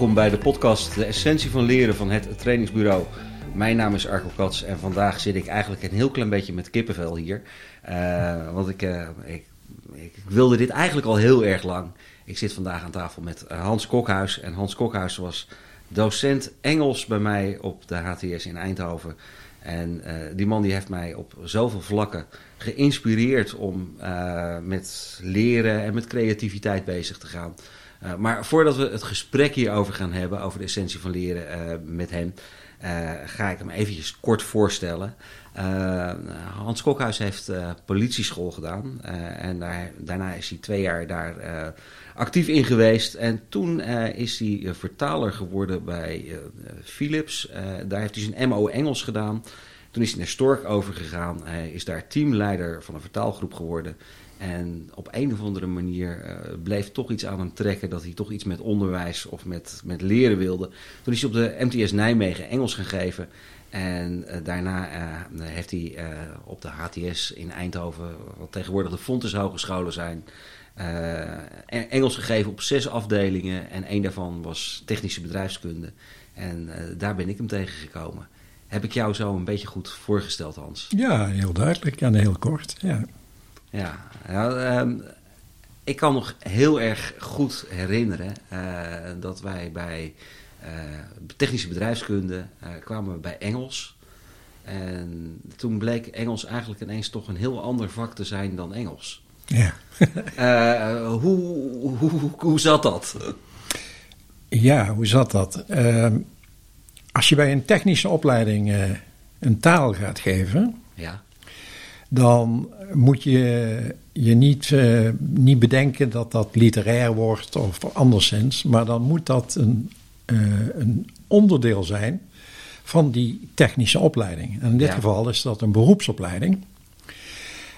welkom bij de podcast De Essentie van Leren van het Trainingsbureau. Mijn naam is Arco Kats en vandaag zit ik eigenlijk een heel klein beetje met kippenvel hier. Uh, want ik, uh, ik, ik, wilde dit eigenlijk al heel erg lang. Ik zit vandaag aan tafel met eh, Hans Kokhuis. En Hans Kokhuis was docent Engels bij mij op de HTS in Eindhoven. En uh, die man die heeft mij op zoveel vlakken geïnspireerd om met leren en met creativiteit bezig te gaan. Uh, maar voordat we het gesprek hierover gaan hebben, over de essentie van leren met hem, ga ik hem eventjes kort voorstellen. Hans Kokhuis heeft politieschool gedaan en daar, daarna is hij twee jaar daar actief in geweest. En toen is hij vertaler geworden bij Philips. daar heeft hij zijn MO Engels gedaan. Toen is hij naar Stork overgegaan. Hij is daar teamleider van een vertaalgroep geworden. En op een of andere manier uh, bleef toch iets aan hem trekken dat hij toch iets met onderwijs of met, met leren wilde. Toen is hij op de MTS Nijmegen Engels gaan geven. En uh, daarna uh, heeft hij op de HTS in Eindhoven, wat tegenwoordig de Fontes Hogescholen zijn, Engels gegeven op zes afdelingen. En één daarvan was technische bedrijfskunde. En daar ben ik hem tegengekomen. Heb ik jou zo een beetje goed voorgesteld, Hans? Ja, heel duidelijk en heel kort. Ja, ja nou, um, ik kan nog heel erg goed herinneren uh, dat wij bij uh, technische bedrijfskunde uh, kwamen bij Engels. En toen bleek Engels eigenlijk ineens toch een heel ander vak te zijn dan Engels. Ja. hoe, hoe, hoe, hoe zat dat? Ja, hoe zat dat? Ehm, als je bij een technische opleiding uh, een taal gaat geven, ja. Dan moet je je niet, uh, niet bedenken dat dat literair wordt of anderszins, maar dan moet dat een, uh, een onderdeel zijn van die technische opleiding. En in dit ja. geval is dat een beroepsopleiding.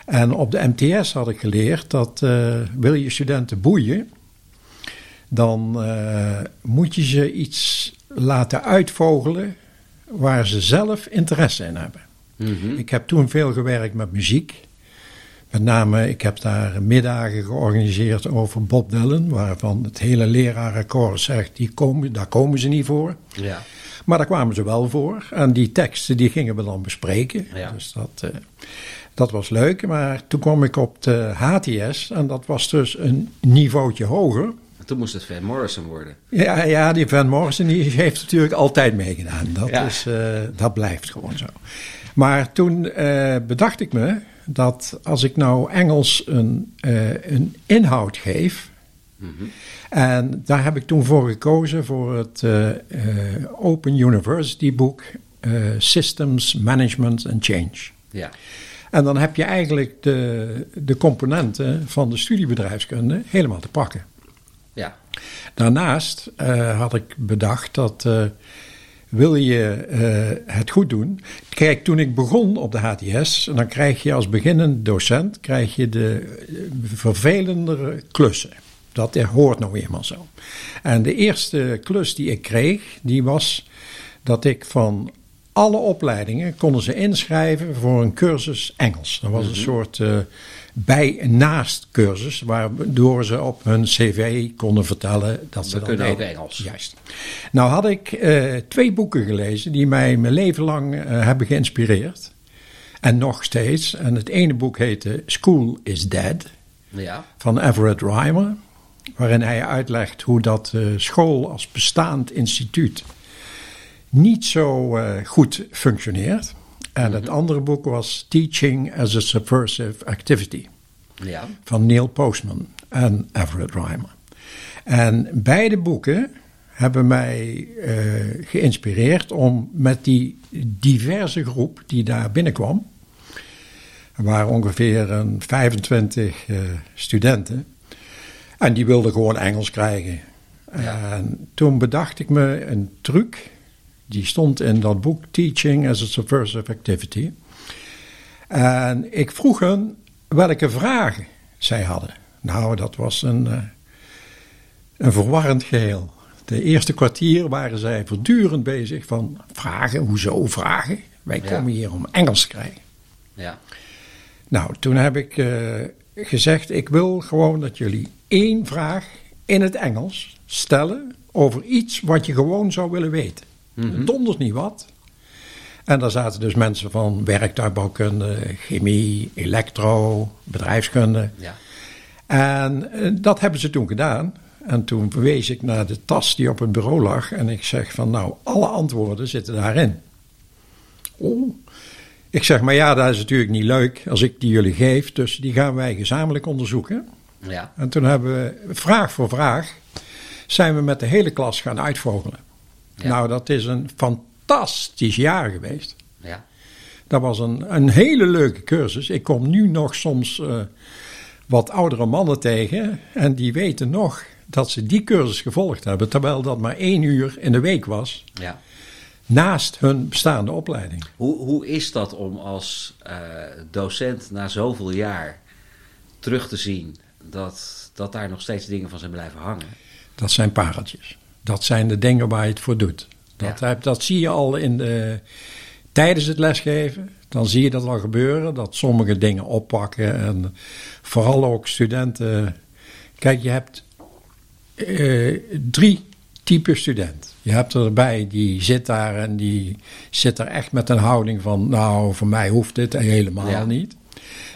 En op de MTS had ik geleerd dat wil je studenten boeien, dan moet je ze iets laten uitvogelen waar ze zelf interesse in hebben. Mm -hmm. Ik heb toen veel gewerkt met muziek. Met name, ik heb daar middagen georganiseerd over Bob Dylan, waarvan het hele lerarenkoor zegt, die komen, daar komen ze niet voor. Ja. Maar daar kwamen ze wel voor. En die teksten die gingen we dan bespreken. Ja. Dus dat, uh, dat was leuk. Maar toen kwam ik op de HTS en dat was dus een niveautje hoger. Toen moest het Van Morrison worden. Ja, ja die Van Morrison die heeft natuurlijk altijd meegedaan. Dat, ja. is, uh, dat blijft gewoon zo. Maar toen uh, bedacht ik me dat als ik nou Engels een, uh, een inhoud geef. Mm -hmm. En daar heb ik toen voor gekozen voor het Open University boek Systems Management and Change. Ja. En dan heb je eigenlijk de, de componenten van de studiebedrijfskunde helemaal te pakken. Ja. Daarnaast had ik bedacht dat wil je uh, het goed doen. Kijk, toen ik begon op de HTS, dan krijg je als beginnend docent krijg je de vervelendere klussen. Dat hoort nou eenmaal zo. En de eerste klus die ik kreeg, die was dat ik van alle opleidingen konden ze inschrijven voor een cursus Engels. Dat was mm -hmm. een soort uh, bij naast cursus, waardoor ze op hun cv konden vertellen dat ze We kunnen ook Engels. Juist. Nou had ik uh, twee boeken gelezen die mij mijn leven lang uh, hebben geïnspireerd. En nog steeds. En het ene boek heette School is Dead. Ja. Van Everett Reimer. Waarin hij uitlegt hoe dat school als bestaand instituut niet zo uh, goed functioneert. En mm -hmm. het andere boek was Teaching as a Subversive Activity. Ja. Van Neil Postman en Everett Reimer. En beide boeken hebben mij uh, geïnspireerd om met die diverse groep die daar binnenkwam. Er waren ongeveer een 25 uh, studenten. En die wilden gewoon Engels krijgen. Ja. En toen bedacht ik me een truc die stond in dat boek Teaching as a Subversive Activity. En ik vroeg hen welke vragen zij hadden. Nou, dat was een, uh, een verwarrend geheel. De eerste kwartier waren zij voortdurend bezig van vragen, hoezo vragen? Wij komen ja. hier om Engels te krijgen. Ja. Nou, toen heb ik uh, gezegd, ik wil gewoon dat jullie één vraag in het Engels stellen over iets wat je gewoon zou willen weten. Mhm. Donders niet wat. En daar zaten dus mensen van werktuigbouwkunde, chemie, elektro, bedrijfskunde. Ja. En eh, dat hebben ze toen gedaan. En toen verwees ik naar de tas die op het bureau lag. En ik zeg van nou, alle antwoorden zitten daarin. Oh. Ik zeg, maar ja, dat is natuurlijk niet leuk als ik die jullie geef. Dus die gaan wij gezamenlijk onderzoeken. Ja. En toen hebben we vraag voor vraag zijn we met de hele klas gaan uitvogelen. Ja. Nou, dat is een fantastisch jaar geweest. Ja. Dat was een, een hele leuke cursus. Ik kom nu nog soms eh, wat oudere mannen tegen. En die weten nog dat ze die cursus gevolgd hebben. Terwijl dat maar één uur in de week was. ja. Naast hun bestaande opleiding. Hoe, hoe is dat om als eh, docent na zoveel jaar terug te zien dat, dat daar nog steeds dingen van zijn blijven hangen? Dat zijn pareltjes. Dat zijn de dingen waar je het voor doet. Dat, Ja. heb- dat zie je al in de, tijdens het lesgeven. Dan zie je dat al gebeuren. Dat sommige dingen oppakken. En vooral ook studenten. Kijk, je hebt eh, drie typen student. Je hebt erbij die zit daar en die zit er echt met een houding van... nou, voor mij hoeft dit helemaal Ja. niet.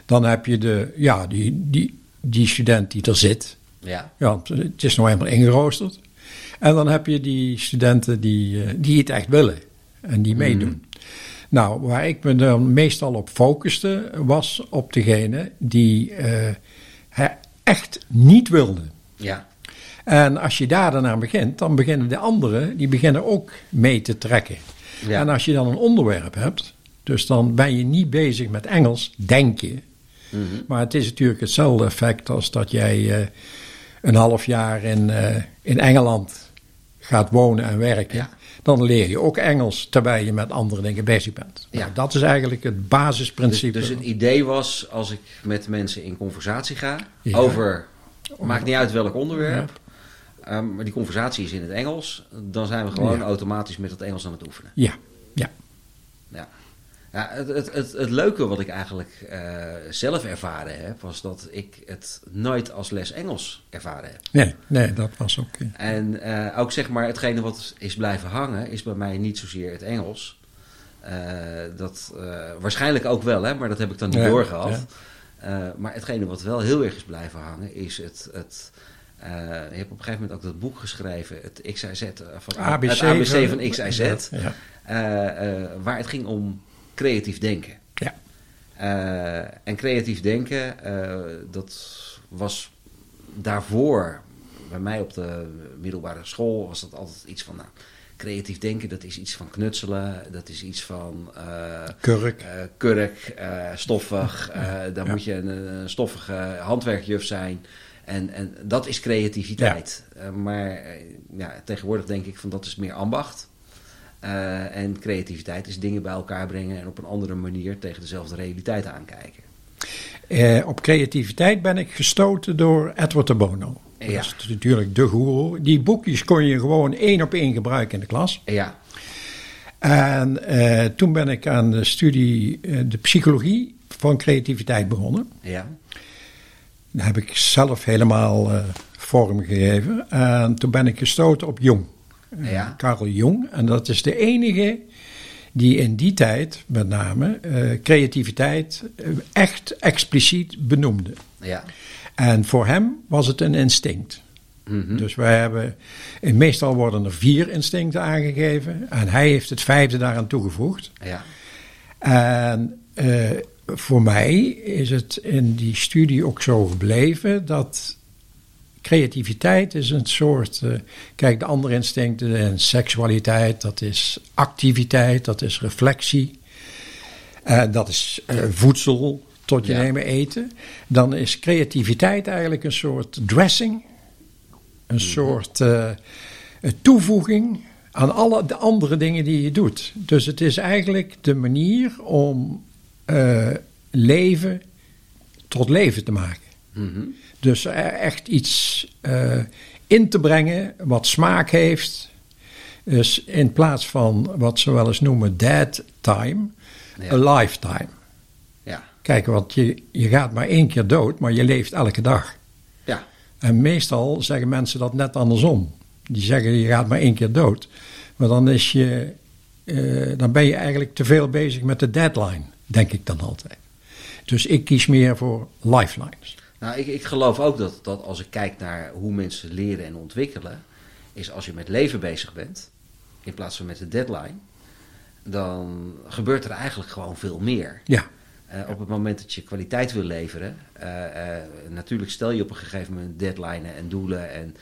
Dan heb je de, ja, die, die, die student die er zit... Ja. Ja, het is nou eenmaal ingeroosterd. En dan heb je die studenten die, eh, die het echt willen en die meedoen. Nou, waar ik me dan meestal op focuste, was op degene die hè, echt niet wilden. Ja. En als je daar dan aan begint, dan beginnen de anderen, die beginnen ook mee te trekken. Ja. En als je dan een onderwerp hebt, dus dan ben je niet bezig met Engels, denk je. Mhm. Maar het is natuurlijk hetzelfde effect als dat jij eh, een half jaar in, in Engeland gaat wonen en werken. Ja. Dan leer je ook Engels terwijl je met andere dingen bezig bent. Ja. Nou, dat is eigenlijk het Dus, basisprincipe. dus het idee was, als ik met mensen in conversatie ga Ja. over, maakt niet uit welk onderwerp, ehm, maar die conversatie is in het Engels, dan zijn we gewoon automatisch met het Engels aan het oefenen. Ja, ja. Ja. Ja, het, het, het, het leuke wat ik eigenlijk eh, zelf ervaren heb, was dat ik het nooit als les Engels ervaren heb. Nee, nee, dat was ook. eh, En eh, ook zeg maar, hetgene wat is blijven hangen, is bij mij niet zozeer het Engels. Dat waarschijnlijk ook wel, hè, maar dat heb ik dan niet Ja, doorgehad. Eh, maar hetgene wat wel heel erg is blijven hangen, is het. het je hebt op een gegeven moment ook dat boek geschreven, het XIZ van ABC, het ABC van XIZ, waar het ging om creatief denken. ja. Eh, en creatief denken, eh, dat was daarvoor, bij mij op de middelbare school, was dat altijd iets van, nou, creatief denken, dat is iets van knutselen, dat is iets van eh, Kurk. kurk, stoffig, daar Ja. moet je een, een stoffige handwerkjuf zijn. En, en dat is creativiteit. Maar ja, tegenwoordig denk ik van dat is meer ambacht. Eh, en creativiteit is dingen bij elkaar brengen en op een andere manier tegen dezelfde realiteit aankijken. Eh, op creativiteit ben ik gestoten door Edward de Bono. Ja. Dat is natuurlijk de goeroe. Die boekjes kon je gewoon één op één gebruiken in de klas. Ja, En eh, toen ben ik aan de studie de psychologie van creativiteit begonnen. ja, Daar heb ik zelf helemaal vorm gegeven. En toen ben ik gestoten op Jung. Eh, Ja. Carl Jung. En dat is de enige die in die tijd met name eh, creativiteit eh, echt expliciet benoemde. ja. En voor hem was het een instinct. Mhm. Dus wij hebben, en meestal worden er vier instincten aangegeven. En hij heeft het vijfde daaraan toegevoegd. ja. En voor mij is het in die studie ook zo gebleven dat creativiteit is een soort. eh, kijk, de andere instincten, en seksualiteit, dat is activiteit, dat is reflectie, eh, dat is eh, voedsel tot je Ja. nemen eten. Dan is creativiteit eigenlijk een soort dressing, een soort eh, een toevoeging aan alle de andere dingen die je doet. Dus het is eigenlijk de manier om eh, leven tot leven te maken. Dus echt iets eh, in te brengen wat smaak heeft. Dus in plaats van wat ze wel eens noemen dead time, Ja. a lifetime. Ja. Kijk, want je, je gaat maar één keer dood, maar je leeft elke dag. Ja. En meestal zeggen mensen dat net andersom. Die zeggen je gaat maar één keer dood. Maar dan, is je, eh, dan ben je eigenlijk te veel bezig met de deadline, denk ik dan altijd. Dus ik kies meer voor lifelines. Nou, ik, ik geloof ook dat, dat als ik kijk naar hoe mensen leren en ontwikkelen, is als je met leven bezig bent, in plaats van met de deadline, dan gebeurt er eigenlijk gewoon veel meer. Ja. Uh, op het moment dat je kwaliteit wil leveren, uh, uh, natuurlijk stel je op een gegeven moment deadlines en doelen. En,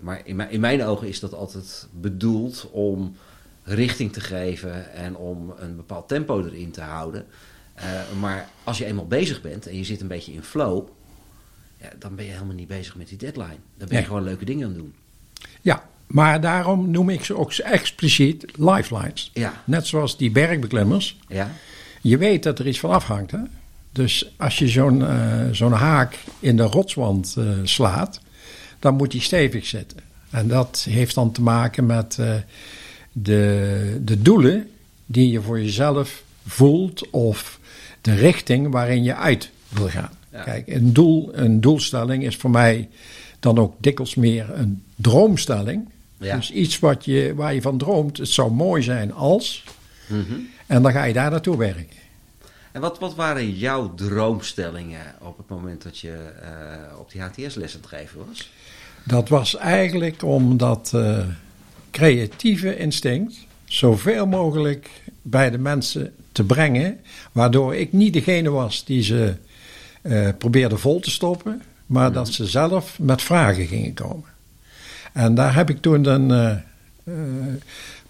maar in, in, mijn ogen is dat altijd bedoeld om richting te geven en om een bepaald tempo erin te houden. maar als je eenmaal bezig bent en je zit een beetje in flow, ja, dan ben je helemaal niet bezig met die deadline. Dan ben je Nee. gewoon leuke dingen aan het doen. Ja, maar daarom noem ik ze ook expliciet lifelines. Ja, Net zoals die bergbeklimmers. ja, Je weet dat er iets van afhangt. Hè? Dus als je zo'n eh, zo'n haak in de rotswand eh, slaat, dan moet die stevig zitten. En dat heeft dan te maken met eh, de, de doelen die je voor jezelf voelt of de richting waarin je uit wil gaan. Ja. Kijk, een, doel, een doelstelling is voor mij dan ook dikwijls meer een droomstelling. Ja. Dus iets wat je, waar je van droomt, het zou mooi zijn als. Mhm. En dan ga je daar naartoe werken. En wat, wat waren jouw droomstellingen op het moment dat je eh, op die HTS-les aan het geven was? Dat was eigenlijk om dat eh, creatieve instinct zoveel mogelijk bij de mensen te brengen. Waardoor ik niet degene was die ze eh, probeerde vol te stoppen. Maar dat ze zelf met vragen gingen komen. En daar heb ik toen een eh, eh,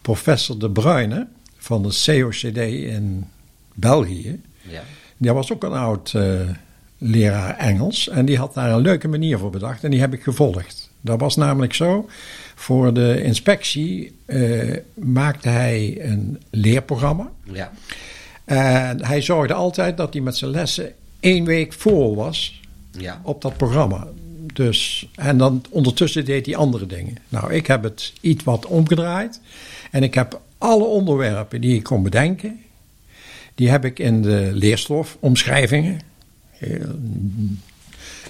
professor De Bruyne van de COCD in België. Ja. Die was ook een oud leraar Engels. En die had daar een leuke manier voor bedacht. En die heb ik gevolgd. Dat was namelijk zo. Voor de inspectie maakte hij een leerprogramma. Ja. En hij zorgde altijd dat hij met zijn lessen één week voor was Ja. op dat programma. Dus, en dan ondertussen deed hij andere dingen. Nou, ik heb het iets wat omgedraaid. En ik heb alle onderwerpen die ik kon bedenken, die heb ik in de leerstof, omschrijvingen.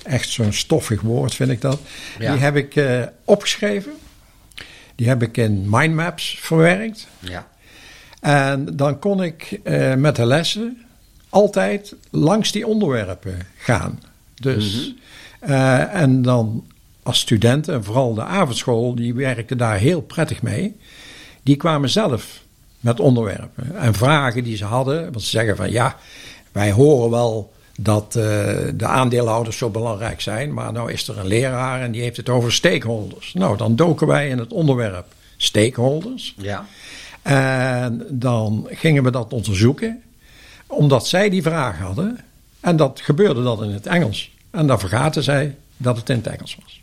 Echt zo'n stoffig woord vind ik dat. Ja. Die heb ik eh, opgeschreven. Die heb ik in mindmaps verwerkt. Ja. En dan kon ik eh, met de lessen altijd langs die onderwerpen gaan. Dus, eh, en dan als studenten, en vooral de avondschool, die werkte daar heel prettig mee. Die kwamen zelf met onderwerpen en vragen die ze hadden. Want ze zeggen van ja, wij horen wel dat eh, de aandeelhouders zo belangrijk zijn. Maar nou is er een leraar en die heeft het over stakeholders. Nou, dan doken wij in het onderwerp stakeholders. Ja. En dan gingen we dat onderzoeken, omdat zij die vraag hadden. En dat gebeurde dan in het Engels. En dan vergaten zij dat het in het Engels was.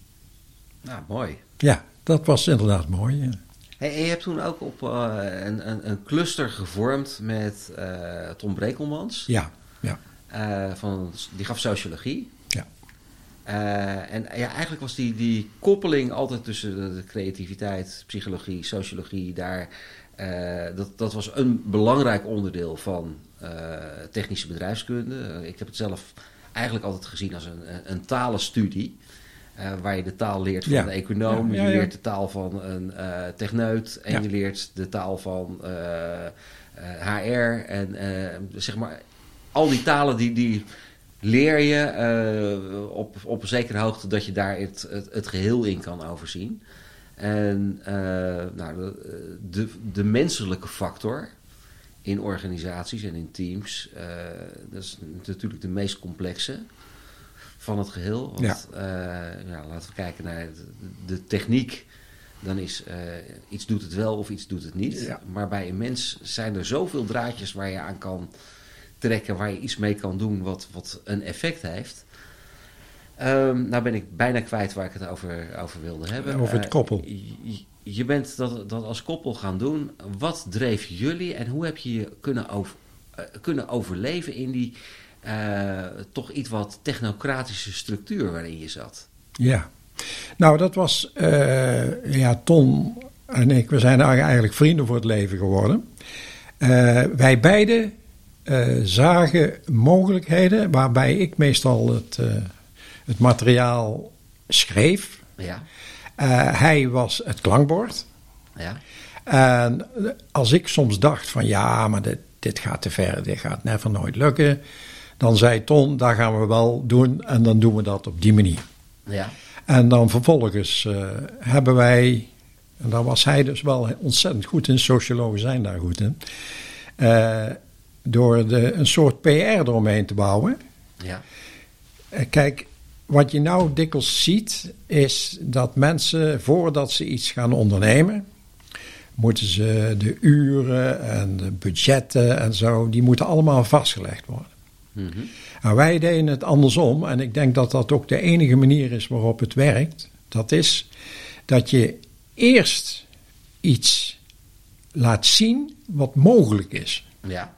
Nou, mooi. Ja, dat was inderdaad mooi. ja. Hey, en je hebt toen ook op eh, een, een, een cluster gevormd met eh, Tom Brekelmans. Ja, ja, Eh, van, die gaf sociologie. ja. En ja, eigenlijk was die, die koppeling altijd tussen de, creativiteit, psychologie, sociologie, daar, dat, dat was een belangrijk onderdeel van technische bedrijfskunde. Eh, ik heb het zelf eigenlijk altijd gezien als een, een, een talenstudie. eh, waar je de taal leert van Ja. een econoom, Ja, ja, je leert de taal van een eh techneut en je leert de taal van eh, eh, HR. En eh, zeg maar, al die talen die, die leer je eh, op, op een zekere hoogte dat je daar het, het, het geheel in kan overzien. En eh, nou, de, de, de menselijke factor in organisaties en in teams, eh, dat is natuurlijk de meest complexe van het geheel. Want Ja. eh, ja, laten we kijken naar de, techniek. Dan is eh, iets doet het wel of iets doet het niet. Ja. Maar bij een mens zijn er zoveel draadjes waar je aan kan trekken, waar je iets mee kan doen wat, wat een effect heeft. Ehm, nou ben ik bijna kwijt waar ik het over, over wilde hebben. Over het koppel. Je- bent dat, dat als koppel gaan doen. Wat dreef jullie en hoe heb je je kunnen, over, eh, kunnen overleven in die eh, toch iets wat technocratische structuur waarin je zat? Ja. Nou, dat was, eh, ja, Ton en ik, we zijn eigenlijk vrienden voor het leven geworden. Wij beiden zagen mogelijkheden waarbij ik meestal het, het materiaal schreef. Ja, hij was het klankbord. Ja. En als ik soms dacht van ja, maar dit, dit gaat te ver, dit gaat never nooit lukken. Dan zei Ton, daar gaan we wel doen en dan doen we dat op die manier. Ja. En dan vervolgens uh, hebben wij, en daar was hij dus wel ontzettend goed in, sociologen zijn daar goed in, uh, door de, een soort PR eromheen te bouwen. Ja. Uh, kijk, wat je nou dikwijls ziet, is dat mensen voordat ze iets gaan ondernemen, moeten ze de uren en de budgetten en zo, die moeten allemaal vastgelegd worden. Mm -hmm. En wij deden het andersom, en ik denk dat dat ook de enige manier is waarop het werkt. Dat is dat je eerst iets laat zien wat mogelijk is. Ja.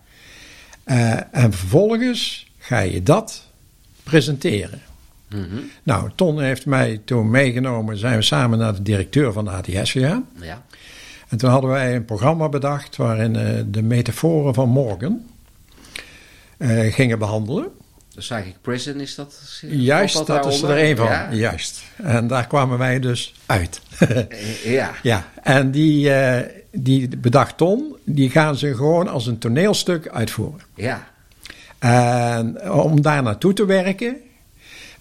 Uh, en vervolgens ga je dat presenteren. Mm -hmm. Nou, Ton heeft mij toen meegenomen, zijn we samen naar de directeur van de ATS gegaan. Ja. En toen hadden wij een programma bedacht waarin uh, de metaforen van morgen uh, gingen behandelen. De Psychic Prison is dat? Juist, dat, dat is er een van. Ja. Juist. En daar kwamen wij dus uit. ja. ja. En die, uh, die bedacht Ton, die gaan ze gewoon als een toneelstuk uitvoeren. Ja. En om daar naartoe te werken,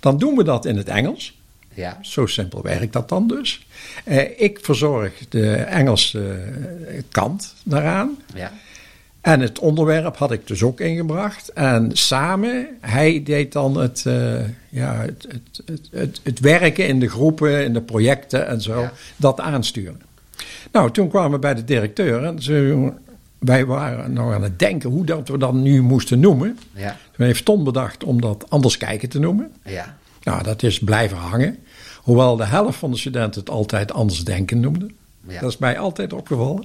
dan doen we dat in het Engels. Ja. Zo simpel werkt dat dan dus. Uh, ik verzorg de Engelse kant daaraan. Ja. En het onderwerp had ik dus ook ingebracht. En samen, hij deed dan het, uh, ja, het, het, het, het, het werken in de groepen, in de projecten en zo, Ja. dat aansturen. Nou, toen kwamen we bij de directeur en ze, wij waren nog aan het denken hoe dat we dat nu moesten noemen. Ja. Toen heeft Ton bedacht om dat anders kijken te noemen. Ja. Nou, dat is blijven hangen. Hoewel de helft van de studenten het altijd anders denken noemde. Ja. Dat is mij altijd opgevallen.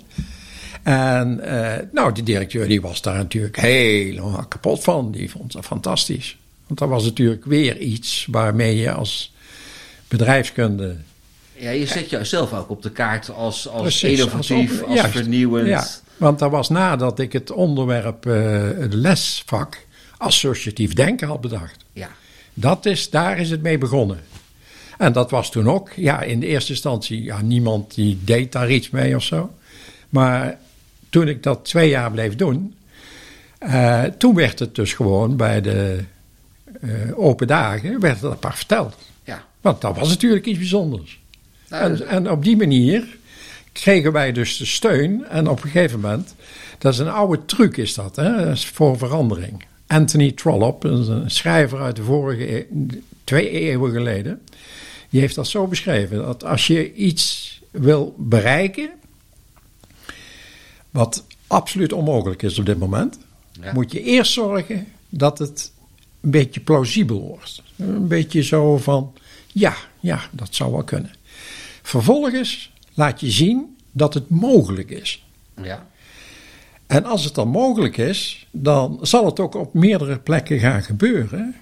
En uh, nou, die directeur die was daar natuurlijk helemaal kapot van. Die vond dat fantastisch. Want dat was natuurlijk weer iets waarmee je als bedrijfskunde... Ja, je zet jezelf ook op de kaart als, als Precies, innovatief, als als, op- juist. vernieuwend. Want dat was nadat ik het onderwerp, uh, het lesvak, associatief denken had bedacht. Ja. Dat is, daar is het mee begonnen. En dat was toen ook, ja, in de eerste instantie, ja, niemand die deed daar iets mee of zo. Maar toen ik dat twee jaar bleef doen, uh, toen werd het dus gewoon bij de uh, open dagen, werd het apart verteld. Ja. Want dat was natuurlijk iets bijzonders. Nou, En, en op die manier kregen wij dus de steun. En op een gegeven moment, dat is een oude truc is dat, hè, dat is voor verandering. Anthony Trollope, een schrijver uit de vorige eeuw, twee eeuwen geleden, die heeft dat zo beschreven. Dat als je iets wil bereiken, wat absoluut onmogelijk is op dit moment, Ja. moet je eerst zorgen dat het een beetje plausibel wordt. Een beetje zo van, ja, ja, dat zou wel kunnen. Vervolgens laat je zien dat het mogelijk is. ja. En als het dan mogelijk is, dan zal het ook op meerdere plekken gaan gebeuren.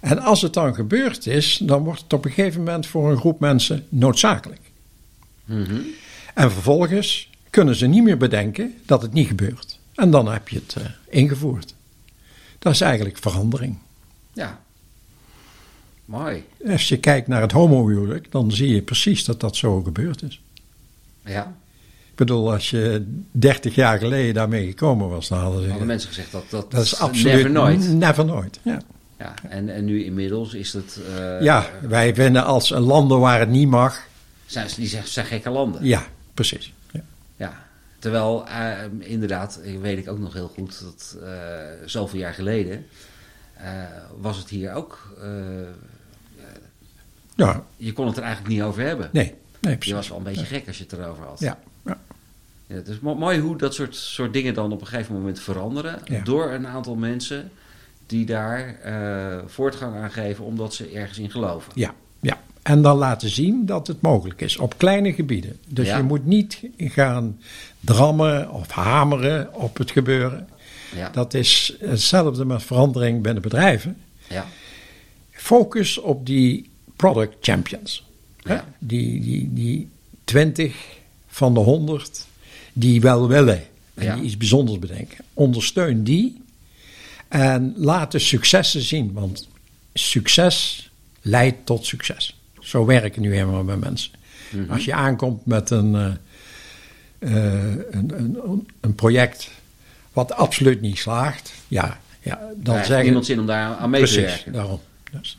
En als het dan gebeurd is, dan wordt het op een gegeven moment voor een groep mensen noodzakelijk. Mhm. En vervolgens kunnen ze niet meer bedenken dat het niet gebeurt. En dan heb je het uh, ingevoerd. Dat is eigenlijk verandering. ja. Mooi. Als je kijkt naar het homohuwelijk, dan zie je precies dat dat zo gebeurd is. Ja. Ik bedoel, als je 30 jaar geleden daarmee gekomen was, dan hadden ze. Hadden mensen gezegd dat dat, dat is absoluut never nooit. Never nooit. Ja. Ja. En, en nu inmiddels is het. eh, ja, wij vinden als een landen waar het niet mag. Zijn, die zijn, zijn gekke landen. Ja, precies. Ja. Ja. Terwijl, uh, inderdaad, weet ik ook nog heel goed dat uh, zoveel jaar geleden was het hier ook. Ja. Je kon het er eigenlijk niet over hebben. Nee, nee precies. Je was wel een beetje gek als je het erover had. Ja. ja. ja het is mooi hoe dat soort, soort dingen dan op een gegeven moment veranderen. Ja. Door een aantal mensen die daar uh, voortgang aan geven omdat ze ergens in geloven. Ja, ja. En dan laten zien dat het mogelijk is op kleine gebieden. Dus Ja. je moet niet gaan drammen of hameren op het gebeuren. Ja. Dat is hetzelfde met verandering binnen bedrijven. Ja. Focus op die product champions. Ja. Die, die, die 20 van de 100 die wel willen en Ja. die iets bijzonders bedenken. Ondersteun die en laat de successen zien. Want succes leidt tot succes. Zo werken nu helemaal bij mensen. Mm-hmm. Als je aankomt met een, uh, een, een, een, project wat absoluut niet slaagt, ja, ja dan ja, zeggen... niemand zin om daar aan mee te werken. daarom. Dus.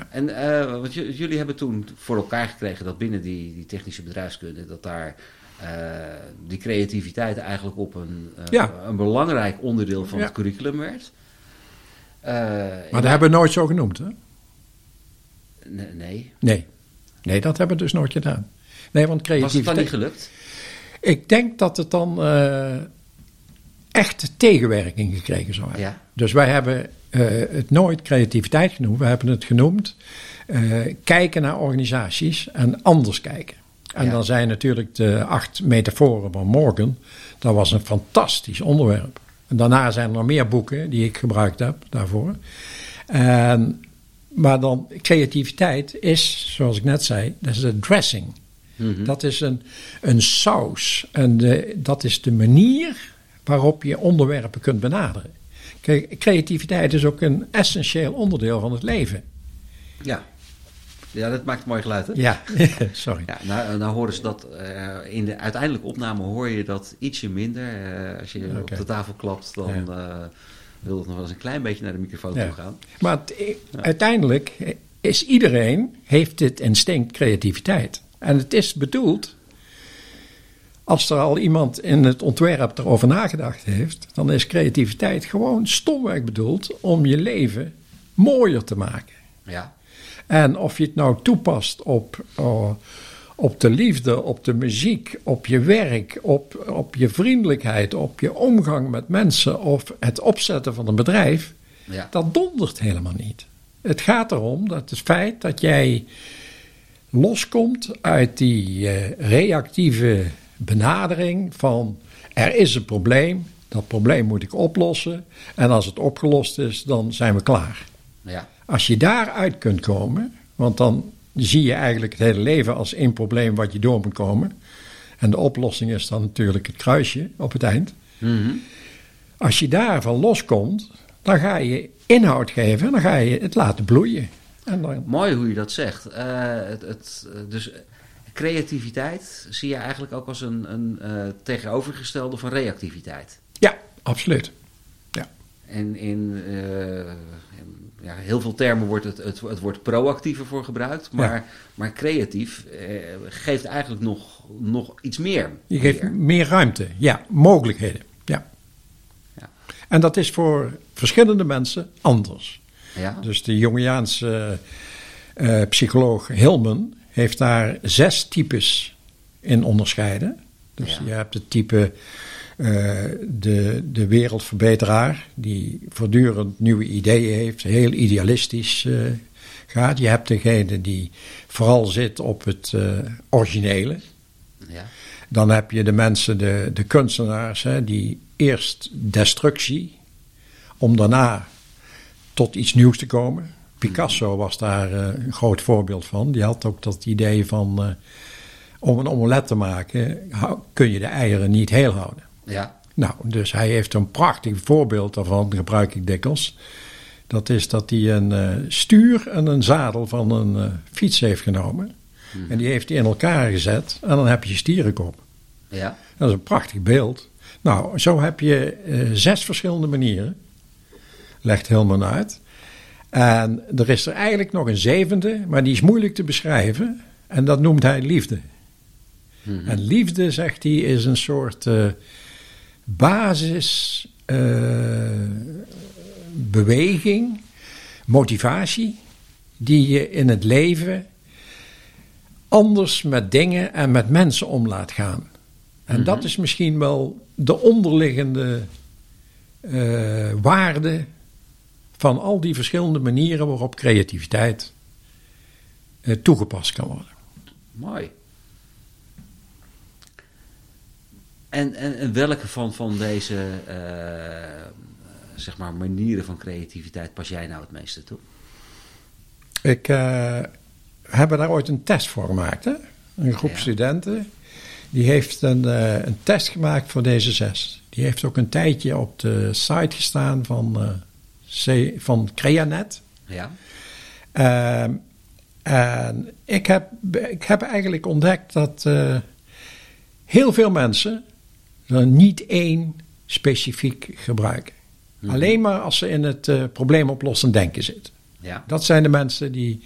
Ja. En uh, wat jullie hebben toen voor elkaar gekregen dat binnen die, die technische bedrijfskunde, dat daar uh, die creativiteit eigenlijk op een, uh, ja. een belangrijk onderdeel van ja. het curriculum werd. maar dat hebben we nooit zo genoemd, hè? Nee. Nee. Nee, dat hebben we dus nooit gedaan. Nee, want creativiteit... Was het dan niet gelukt? Ik denk dat het dan echt tegenwerking gekregen zou hebben. Ja. Dus wij hebben uh, het nooit creativiteit genoemd. We hebben het genoemd uh, kijken naar organisaties en anders kijken. En ja. dan zijn natuurlijk de acht metaforen van Morgan. Dat was een fantastisch onderwerp. En daarna zijn er nog meer boeken die ik gebruikt heb daarvoor. En, maar dan creativiteit is, zoals ik net zei, dat is een dressing. Mm -hmm. Dat is een, een saus. En de, dat is de manier waarop je onderwerpen kunt benaderen. Kijk, creativiteit is ook een essentieel onderdeel van het leven. Ja. Ja, dat maakt mooi geluid, hè? Ja, sorry. Ja, nou, nou horen ze dat, uh, in de uiteindelijke opname hoor je dat ietsje minder. Uh, als je okay. op de tafel klapt, dan ja. uh, wil het nog wel eens een klein beetje naar de microfoon ja. toe gaan. Maar het, uiteindelijk is iedereen, heeft dit instinct creativiteit. En het is bedoeld als er al iemand in het ontwerp erover nagedacht heeft, dan is creativiteit gewoon stomweg bedoeld om je leven mooier te maken. Ja. En of je het nou toepast op, uh, op de liefde, op de muziek, op je werk, op, op je vriendelijkheid, op je omgang met mensen of het opzetten van een bedrijf, ja. dat dondert helemaal niet. Het gaat erom dat het feit dat jij loskomt uit die uh, reactieve benadering van er is een probleem, dat probleem moet ik oplossen en als het opgelost is, dan zijn we klaar. Ja. Als je daaruit kunt komen, want dan zie je eigenlijk het hele leven als één probleem wat je door moet komen. En de oplossing is dan natuurlijk het kruisje op het eind. Mm -hmm. Als je daarvan loskomt, dan ga je inhoud geven en dan ga je het laten bloeien. En dan... Mooi hoe je dat zegt. Uh, het, het, dus creativiteit zie je eigenlijk ook als een, een uh, tegenovergestelde van reactiviteit. Ja, absoluut. Ja. En in, uh, ja, heel veel termen wordt het, het, het woord proactieve voor gebruikt, maar, ja. maar creatief uh, geeft eigenlijk nog, nog iets meer. Je geeft meer. meer ruimte, ja, mogelijkheden. Ja. ja. En dat is voor verschillende mensen anders. Ja. Dus de Jungiaanse psycholoog Hillman heeft daar zes types in onderscheiden. Dus Ja. je hebt het type eh, de, de wereldverbeteraar, die voortdurend nieuwe ideeën heeft, heel idealistisch eh, gaat. Je hebt degene die vooral zit op het eh, originele. Ja. Dan heb je de mensen, de, de kunstenaars, hè, die eerst destructie, om daarna tot iets nieuws te komen. Picasso was daar uh, een groot voorbeeld van. Die had ook dat idee van uh, om een omelet te maken kun je de eieren niet heel houden. Ja. Nou, dus hij heeft een prachtig voorbeeld daarvan, gebruik ik dikwijls. Dat is dat hij een uh, stuur en een zadel van een fiets heeft genomen. Hmm. En die heeft hij in elkaar gezet en dan heb je stierenkop. Ja. Dat is een prachtig beeld. Nou, zo heb je zes verschillende manieren. Legt helemaal uit. En er is er eigenlijk nog een zevende, maar die is moeilijk te beschrijven. En dat noemt hij liefde. Mhm. En liefde, zegt hij, is een soort uh, basis uh, beweging, motivatie, die je in het leven anders met dingen en met mensen om laat gaan. En mm-hmm. dat is misschien wel de onderliggende uh, waarde van al die verschillende manieren waarop creativiteit eh, toegepast kan worden. Mooi. En, en, en welke van, van deze uh, zeg maar manieren van creativiteit pas jij nou het meeste toe? Ik uh, heb daar ooit een test voor gemaakt. Hè? Een groep ja. studenten die heeft een, uh, een test gemaakt voor deze zes. Die heeft ook een tijdje op de site gestaan van van Creanet. Ja. Uh, En ik heb, ik heb eigenlijk ontdekt dat uh, heel veel mensen er niet één specifiek gebruiken. Mhm. Alleen maar als ze in het uh, probleemoplossend denken zitten. Ja. Dat zijn de mensen die.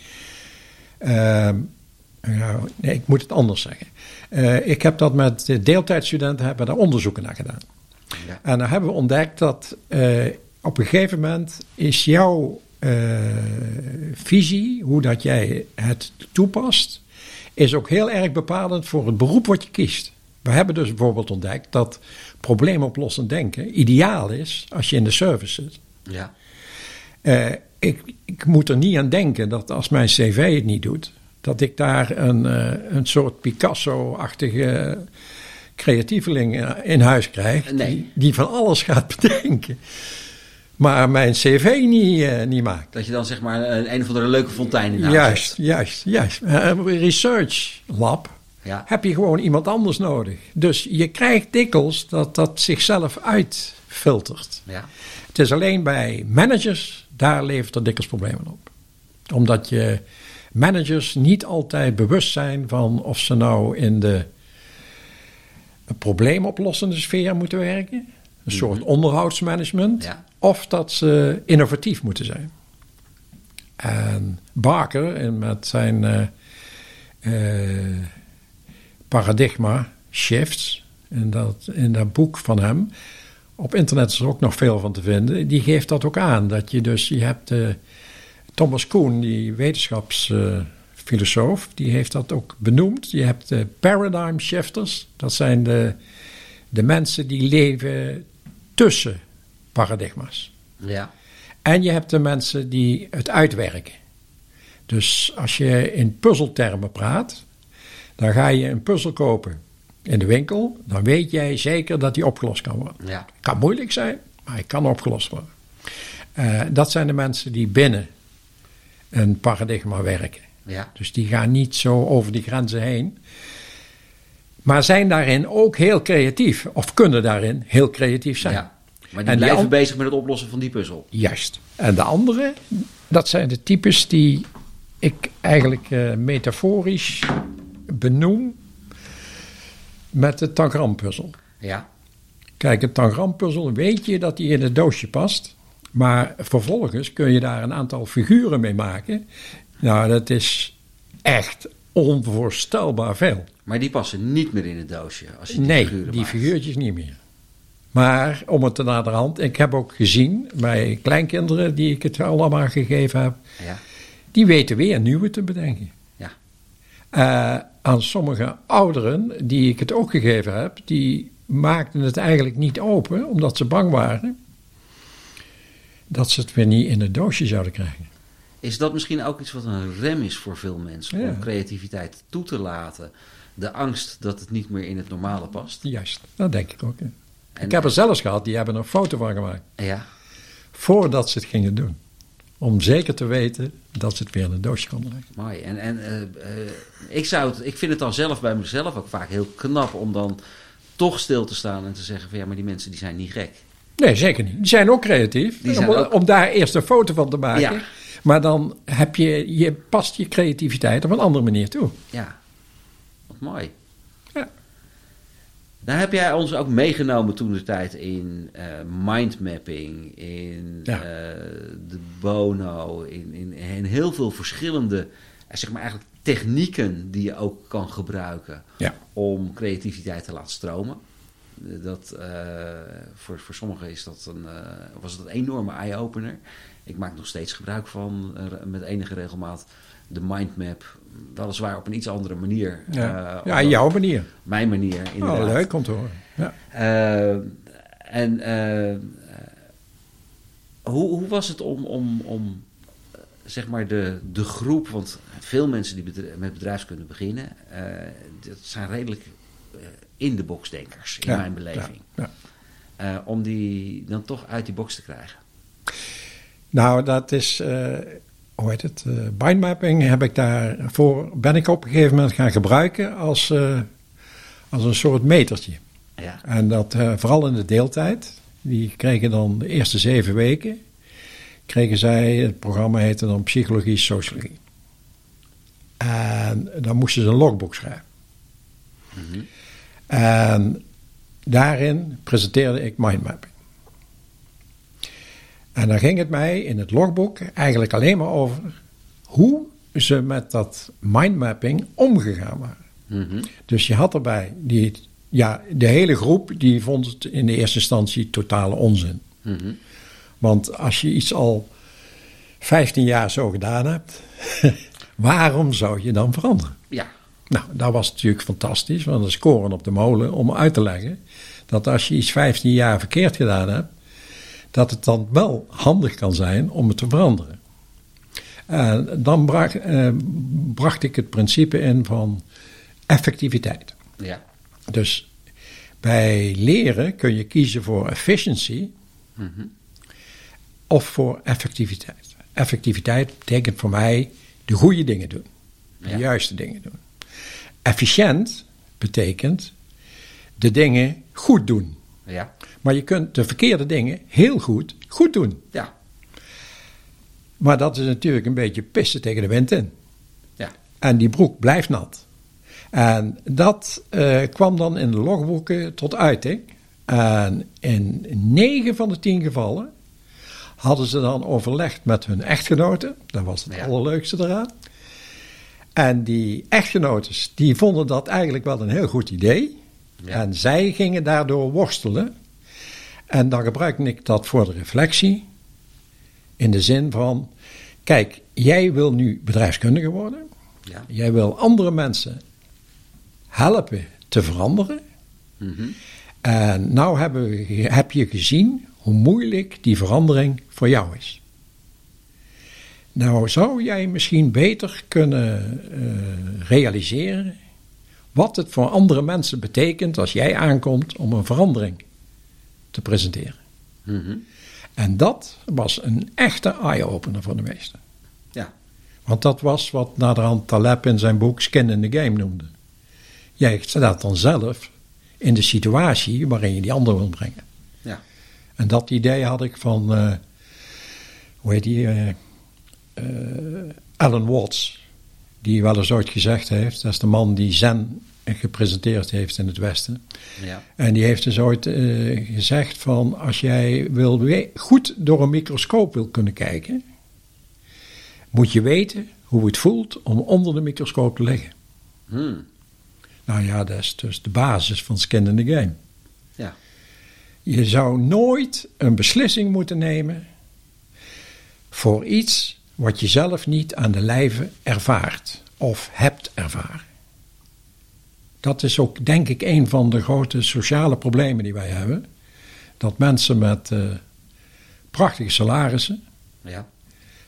Uh, nee, ik moet het anders zeggen. Uh, ik heb dat met de deeltijdstudenten hebben daar onderzoeken naar gedaan. Ja. En dan hebben we ontdekt dat op een gegeven moment is jouw visie, hoe dat jij het toepast, is ook heel erg bepalend voor het beroep wat je kiest. We hebben dus bijvoorbeeld ontdekt dat probleemoplossend denken ideaal is als je in de service zit. Ja. Uh, ik, ik, moet er niet aan denken dat als mijn cv het niet doet, dat ik daar een, uh, een soort Picasso-achtige creatieveling in huis krijg, nee. die, die, van alles gaat bedenken. Maar mijn cv niet, uh, niet maakt. Dat je dan zeg maar een, een of andere leuke fontein in huis Juist, juist, juist. Een research lab ja. heb je gewoon iemand anders nodig. Dus je krijgt dikwijls dat dat zichzelf uitfiltert. Ja. Het is alleen bij managers, daar levert er dikwijls problemen op. Omdat je managers niet altijd bewust zijn van of ze nou in de probleemoplossende sfeer moeten werken. Een soort onderhoudsmanagement. Ja. Of dat ze innovatief moeten zijn. En Barker met zijn... Uh, uh, paradigma shifts. In dat, in dat boek van hem. Op internet is er ook nog veel van te vinden. Die geeft dat ook aan. Dat je dus, je hebt uh, Thomas Kuhn, die wetenschapsfilosoof, die heeft dat ook benoemd. Je hebt de paradigm shifters. Dat zijn de, de mensen die leven tussen paradigma's. Ja. En je hebt de mensen die het uitwerken. Dus als je in puzzeltermen praat, dan ga je een puzzel kopen in de winkel. Dan weet jij zeker dat die opgelost kan worden. Ja. Kan moeilijk zijn, maar hij kan opgelost worden. Uh, dat zijn de mensen die binnen een paradigma werken. Ja. Dus die gaan niet zo over die grenzen heen. Maar zijn daarin ook heel creatief. Of kunnen daarin heel creatief zijn. Ja. Maar die en blijven die bezig met het oplossen van die puzzel. Juist. En de andere, dat zijn de types die ik eigenlijk uh, metaforisch benoem met de tangrampuzzel. Ja. Kijk, een tangrampuzzel weet je dat die in het doosje past. Maar vervolgens kun je daar een aantal figuren mee maken. Nou, dat is echt onvoorstelbaar veel. Maar die passen niet meer in het doosje als je die nee, figuren die maakt. figuurtjes niet meer. Maar om het te naderhand, ik heb ook gezien bij kleinkinderen die ik het allemaal gegeven heb, Ja. die weten weer nieuwe te bedenken. Ja. Uh, aan sommige ouderen die ik het ook gegeven heb, die maakten het eigenlijk niet open omdat ze bang waren dat ze het weer niet in het doosje zouden krijgen. Is dat misschien ook iets wat een rem is voor veel mensen Ja. om creativiteit toe te laten? De angst dat het niet meer in het normale past. Juist, dat denk ik ook. hè. En- ik heb er zelfs gehad, die hebben er een foto van gemaakt Ja, voordat ze het gingen doen. Om zeker te weten dat ze het weer in een doosje konden leggen. mooi. En, en eh, eh, ik, zou het, ik vind het dan zelf bij mezelf ook vaak heel knap om dan toch stil te staan en te zeggen van ja, maar die mensen die zijn niet gek. Nee, zeker niet. Die zijn ook creatief. Die zijn om, ook- om daar eerst een foto van te maken. Ja. Maar dan heb je, je past je creativiteit op een andere manier toe. Ja, wat mooi. Daar heb jij ons ook meegenomen toen de tijd in eh, mindmapping, in Ja. eh, de Bono, in, in, in heel veel verschillende, eh, zeg maar eigenlijk technieken die je ook kan gebruiken Ja. om creativiteit te laten stromen. Dat, voor, voor sommigen is dat een, was het een enorme eye-opener. Ik maak nog steeds gebruik van, met enige regelmaat, de mindmap. Weliswaar op een iets andere manier. Ja, ja op jouw manier. Mijn manier, inderdaad. Oh, leuk om te horen. Ja. Eh, en eh, hoe, hoe was het om, om, om zeg maar de, de groep, want veel mensen die bedrijf- met bedrijfskunde beginnen, dat zijn redelijk eh, in Ja, mijn beleving. ja, om die dan toch uit die box te krijgen. Nou, dat is, hoe heet het, eh mindmapping heb ik daarvoor, ben ik op een gegeven moment gaan gebruiken als, eh, als een soort metertje. Ja, En dat eh, vooral in de deeltijd. Die kregen dan de eerste zeven weken, kregen zij, het programma heette dan psychologie, sociologie. En dan moesten ze een logboek schrijven. En daarin presenteerde ik mindmapping. En dan ging het mij in het logboek eigenlijk alleen maar over hoe ze met dat mindmapping omgegaan waren. Mhm. Dus je had erbij die, ja, de hele groep die vond het in de eerste instantie totale onzin. Mhm. Want als je iets al 15 jaar zo gedaan hebt, waarom zou je dan veranderen? Ja. Nou, dat was natuurlijk fantastisch, want dat is koren op de molen om uit te leggen dat als je iets 15 jaar verkeerd gedaan hebt, dat het dan wel handig kan zijn om het te veranderen. En dan bracht, eh, bracht ik het principe in van effectiviteit. Ja. Dus bij leren kun je kiezen voor efficiency Mhm. of voor effectiviteit. Effectiviteit betekent voor mij de goede dingen doen, de Ja. juiste dingen doen. Efficiënt betekent de dingen goed doen. Ja. Maar je kunt de verkeerde dingen heel goed goed doen. Ja. Maar dat is natuurlijk een beetje pissen tegen de wind in. Ja. En die broek blijft nat. En dat eh, kwam dan in de logboeken tot uiting. En in negen van de tien gevallen hadden ze dan overlegd met hun echtgenoten. Dat was het Ja. allerleukste eraan. En die echtgenotes, die vonden dat eigenlijk wel een heel goed idee. Ja. En zij gingen daardoor worstelen. En dan gebruikte ik dat voor de reflectie. In de zin van, kijk, jij wil nu bedrijfskundige worden. Ja. Jij wil andere mensen helpen te veranderen. Mhm. En nou hebben we, heb je gezien hoe moeilijk die verandering voor jou is. Nou zou jij misschien beter kunnen eh, realiseren wat het voor andere mensen betekent als jij aankomt om een verandering te presenteren. Mhm. En dat was een echte eye-opener voor de meesten. Ja. Want dat was wat naderhand Taleb in zijn boek Skin in the Game noemde. Jij staat dan zelf in de situatie waarin je die ander wil brengen. Ja. En dat idee had ik van, eh, hoe heet die, eh, Alan Watts. Die wel eens ooit gezegd heeft, dat is de man die Zen gepresenteerd heeft in het Westen. Ja. En die heeft dus ooit eh, gezegd van als jij wil goed door een microscoop wil kunnen kijken, moet je weten hoe het voelt om onder de microscoop te liggen. Hmm. Nou ja, dat is dus de basis van skin in the game. Ja. Je zou nooit een beslissing moeten nemen voor iets wat je zelf niet aan de lijve ervaart of hebt ervaren. Dat is ook, denk ik, een van de grote sociale problemen die wij hebben. Dat mensen met eh, prachtige salarissen Ja.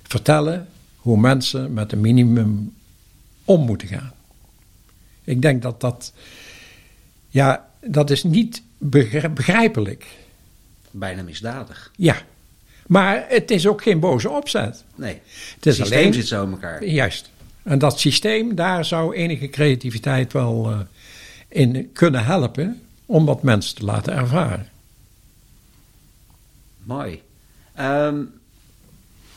vertellen hoe mensen met een minimum om moeten gaan. Ik denk dat dat, ja, dat is niet begr- begrijpelijk. Bijna misdadig. Ja, maar het is ook geen boze opzet. Nee. Het is Het systeem alleen, zit zo in elkaar. juist. En dat systeem, daar zou enige creativiteit wel eh, in kunnen helpen om wat mensen te laten ervaren. Mooi. Ehm,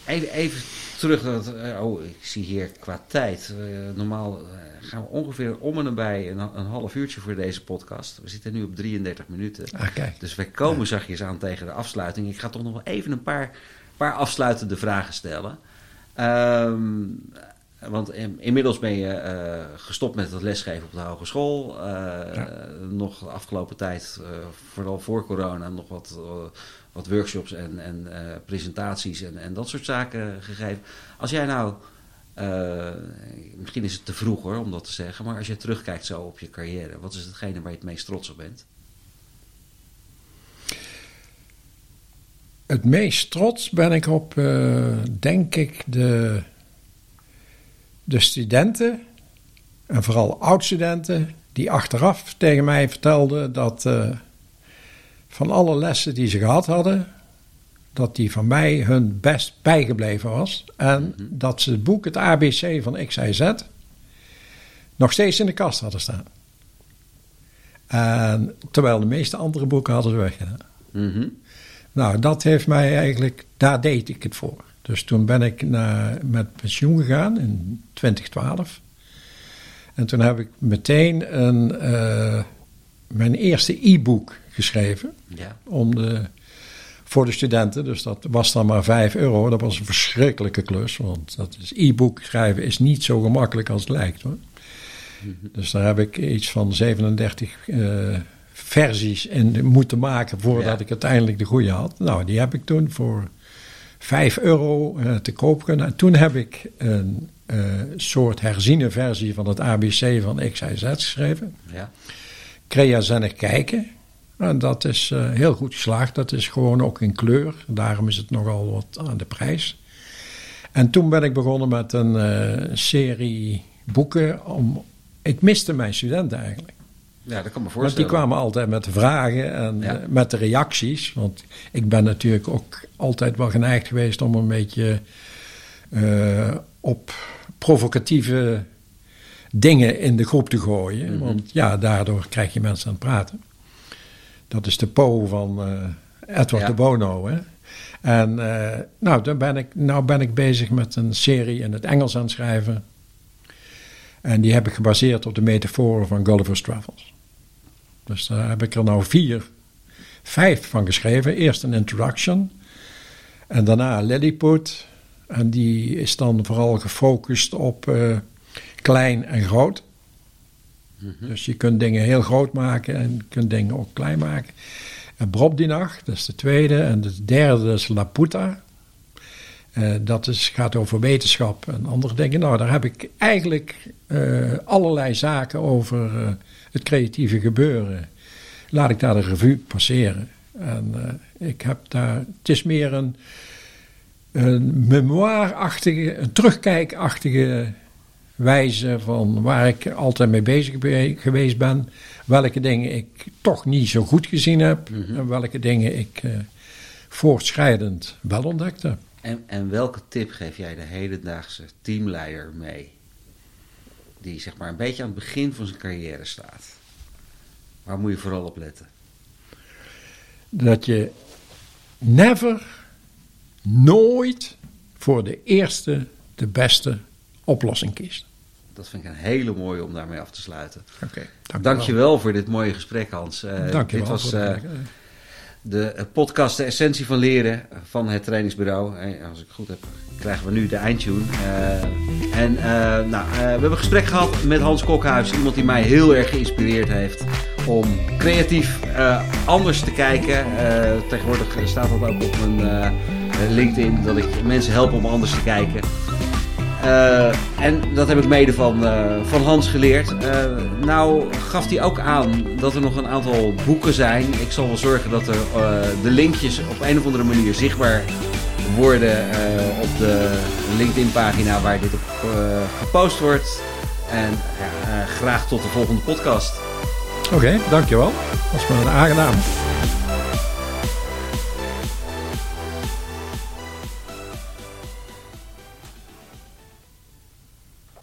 even, even terug. naar het- eh, oh, ik zie hier qua tijd. eh, normaal eh, gaan we ongeveer om en nabij een, een half uurtje voor deze podcast. We zitten nu op 33 minuten. Ah, kijk. Dus wij komen zachtjes aan tegen de afsluiting. Ik ga toch nog wel even een paar, paar afsluitende vragen stellen. Ehm, want in- inmiddels ben je eh, gestopt met het lesgeven op de hogeschool. Eh, Nog de afgelopen tijd, eh, vooral voor corona, nog wat, wat workshops en, en presentaties en, en dat soort zaken gegeven. Als jij nou, misschien is het te vroeg hoor om dat te zeggen, maar als je terugkijkt zo op je carrière, wat is hetgene waar je het meest trots op bent? Het meest trots ben ik op, denk ik, de, de studenten, en vooral oud-studenten, die achteraf tegen mij vertelden dat eh, van alle lessen die ze gehad hadden, dat die van mij hun best bijgebleven was. En dat ze het boek, het ABC van XIZ, nog steeds in de kast hadden staan. En, terwijl de meeste andere boeken hadden ze weggedaan. Mhm. Nou, dat heeft mij eigenlijk, daar deed ik het voor. Dus toen ben ik naar, met pensioen gegaan in 2012. En toen heb ik meteen een, uh, mijn eerste e-book geschreven. Ja. Om de, voor de studenten. Dus dat was dan maar 5 euro. Dat was een verschrikkelijke klus. Want dat is e-book schrijven is niet zo gemakkelijk als het lijkt hoor. Dus daar heb ik iets van 37 uh, versies in moeten maken voordat Ja. ik uiteindelijk de goede had. Nou, die heb ik toen voor 5 euro uh, te koop kunnen. En toen heb ik een uh, soort herziene versie van het ABC van XIZ geschreven. Ja. Creazennig kijken. En dat is uh, heel goed geslaagd. Dat is gewoon ook in kleur. Daarom is het nogal wat aan de prijs. En toen ben ik begonnen met een serie boeken. Om, ik miste mijn studenten eigenlijk. Ja, dat kan me Want die kwamen altijd met de vragen en Ja. met de reacties. Want ik ben natuurlijk ook altijd wel geneigd geweest om een beetje uh, op provocatieve dingen in de groep te gooien. Mhm. Want ja, daardoor krijg je mensen aan het praten. Dat is de Po van uh, Edward Ja. de Bono. Hè? En uh, nou, dan ben ik, nou ben ik bezig met een serie in het Engels aan het schrijven. En die heb ik gebaseerd op de metaforen van Gulliver's Travels. Dus daar heb ik er nou vier, vijf van geschreven. Eerst een introduction. En daarna Lilliput. En die is dan vooral gefocust op uh, klein en groot. Mhm. Dus je kunt dingen heel groot maken en je kunt dingen ook klein maken. En Brobdinach, dat is de tweede. En de derde is Laputa. Uh, dat is, gaat over wetenschap en andere dingen. Nou, daar heb ik eigenlijk uh, allerlei zaken over uh, het creatieve gebeuren. Laat ik daar de revue passeren. En ik heb daar, het is meer een, een memoirachtige, een terugkijkachtige wijze van waar ik altijd mee bezig be geweest ben. Welke dingen ik toch niet zo goed gezien heb. Mhm. En welke dingen ik voortschrijdend wel ontdekte. En, en welke tip geef jij de hedendaagse teamleider mee? Die zeg maar een beetje aan het begin van zijn carrière staat. Waar moet je vooral op letten? Dat je never, nooit voor de eerste, de beste oplossing kiest. Dat vind ik een hele mooie om daarmee af te sluiten. Oké, okay, dank, dank je wel voor dit mooie gesprek, Hans. Uh, dank je dit wel was de podcast De Essentie van Leren van het trainingsbureau. En als ik het goed heb, krijgen we nu de eindtune. Uh, en nou, we hebben een gesprek gehad met Hans Kokhuis. Iemand die mij heel erg geïnspireerd heeft om creatief anders te kijken. tegenwoordig staat dat ook op mijn LinkedIn dat ik mensen help om anders te kijken. Uh, en dat heb ik mede van, uh, van Hans geleerd. Uh, nou gaf hij ook aan dat er nog een aantal boeken zijn. Ik zal wel zorgen dat er de linkjes op een of andere manier zichtbaar worden op de LinkedIn pagina waar dit op gepost wordt. En graag tot de volgende podcast. Oké, dankjewel. Dat was me aangenaam.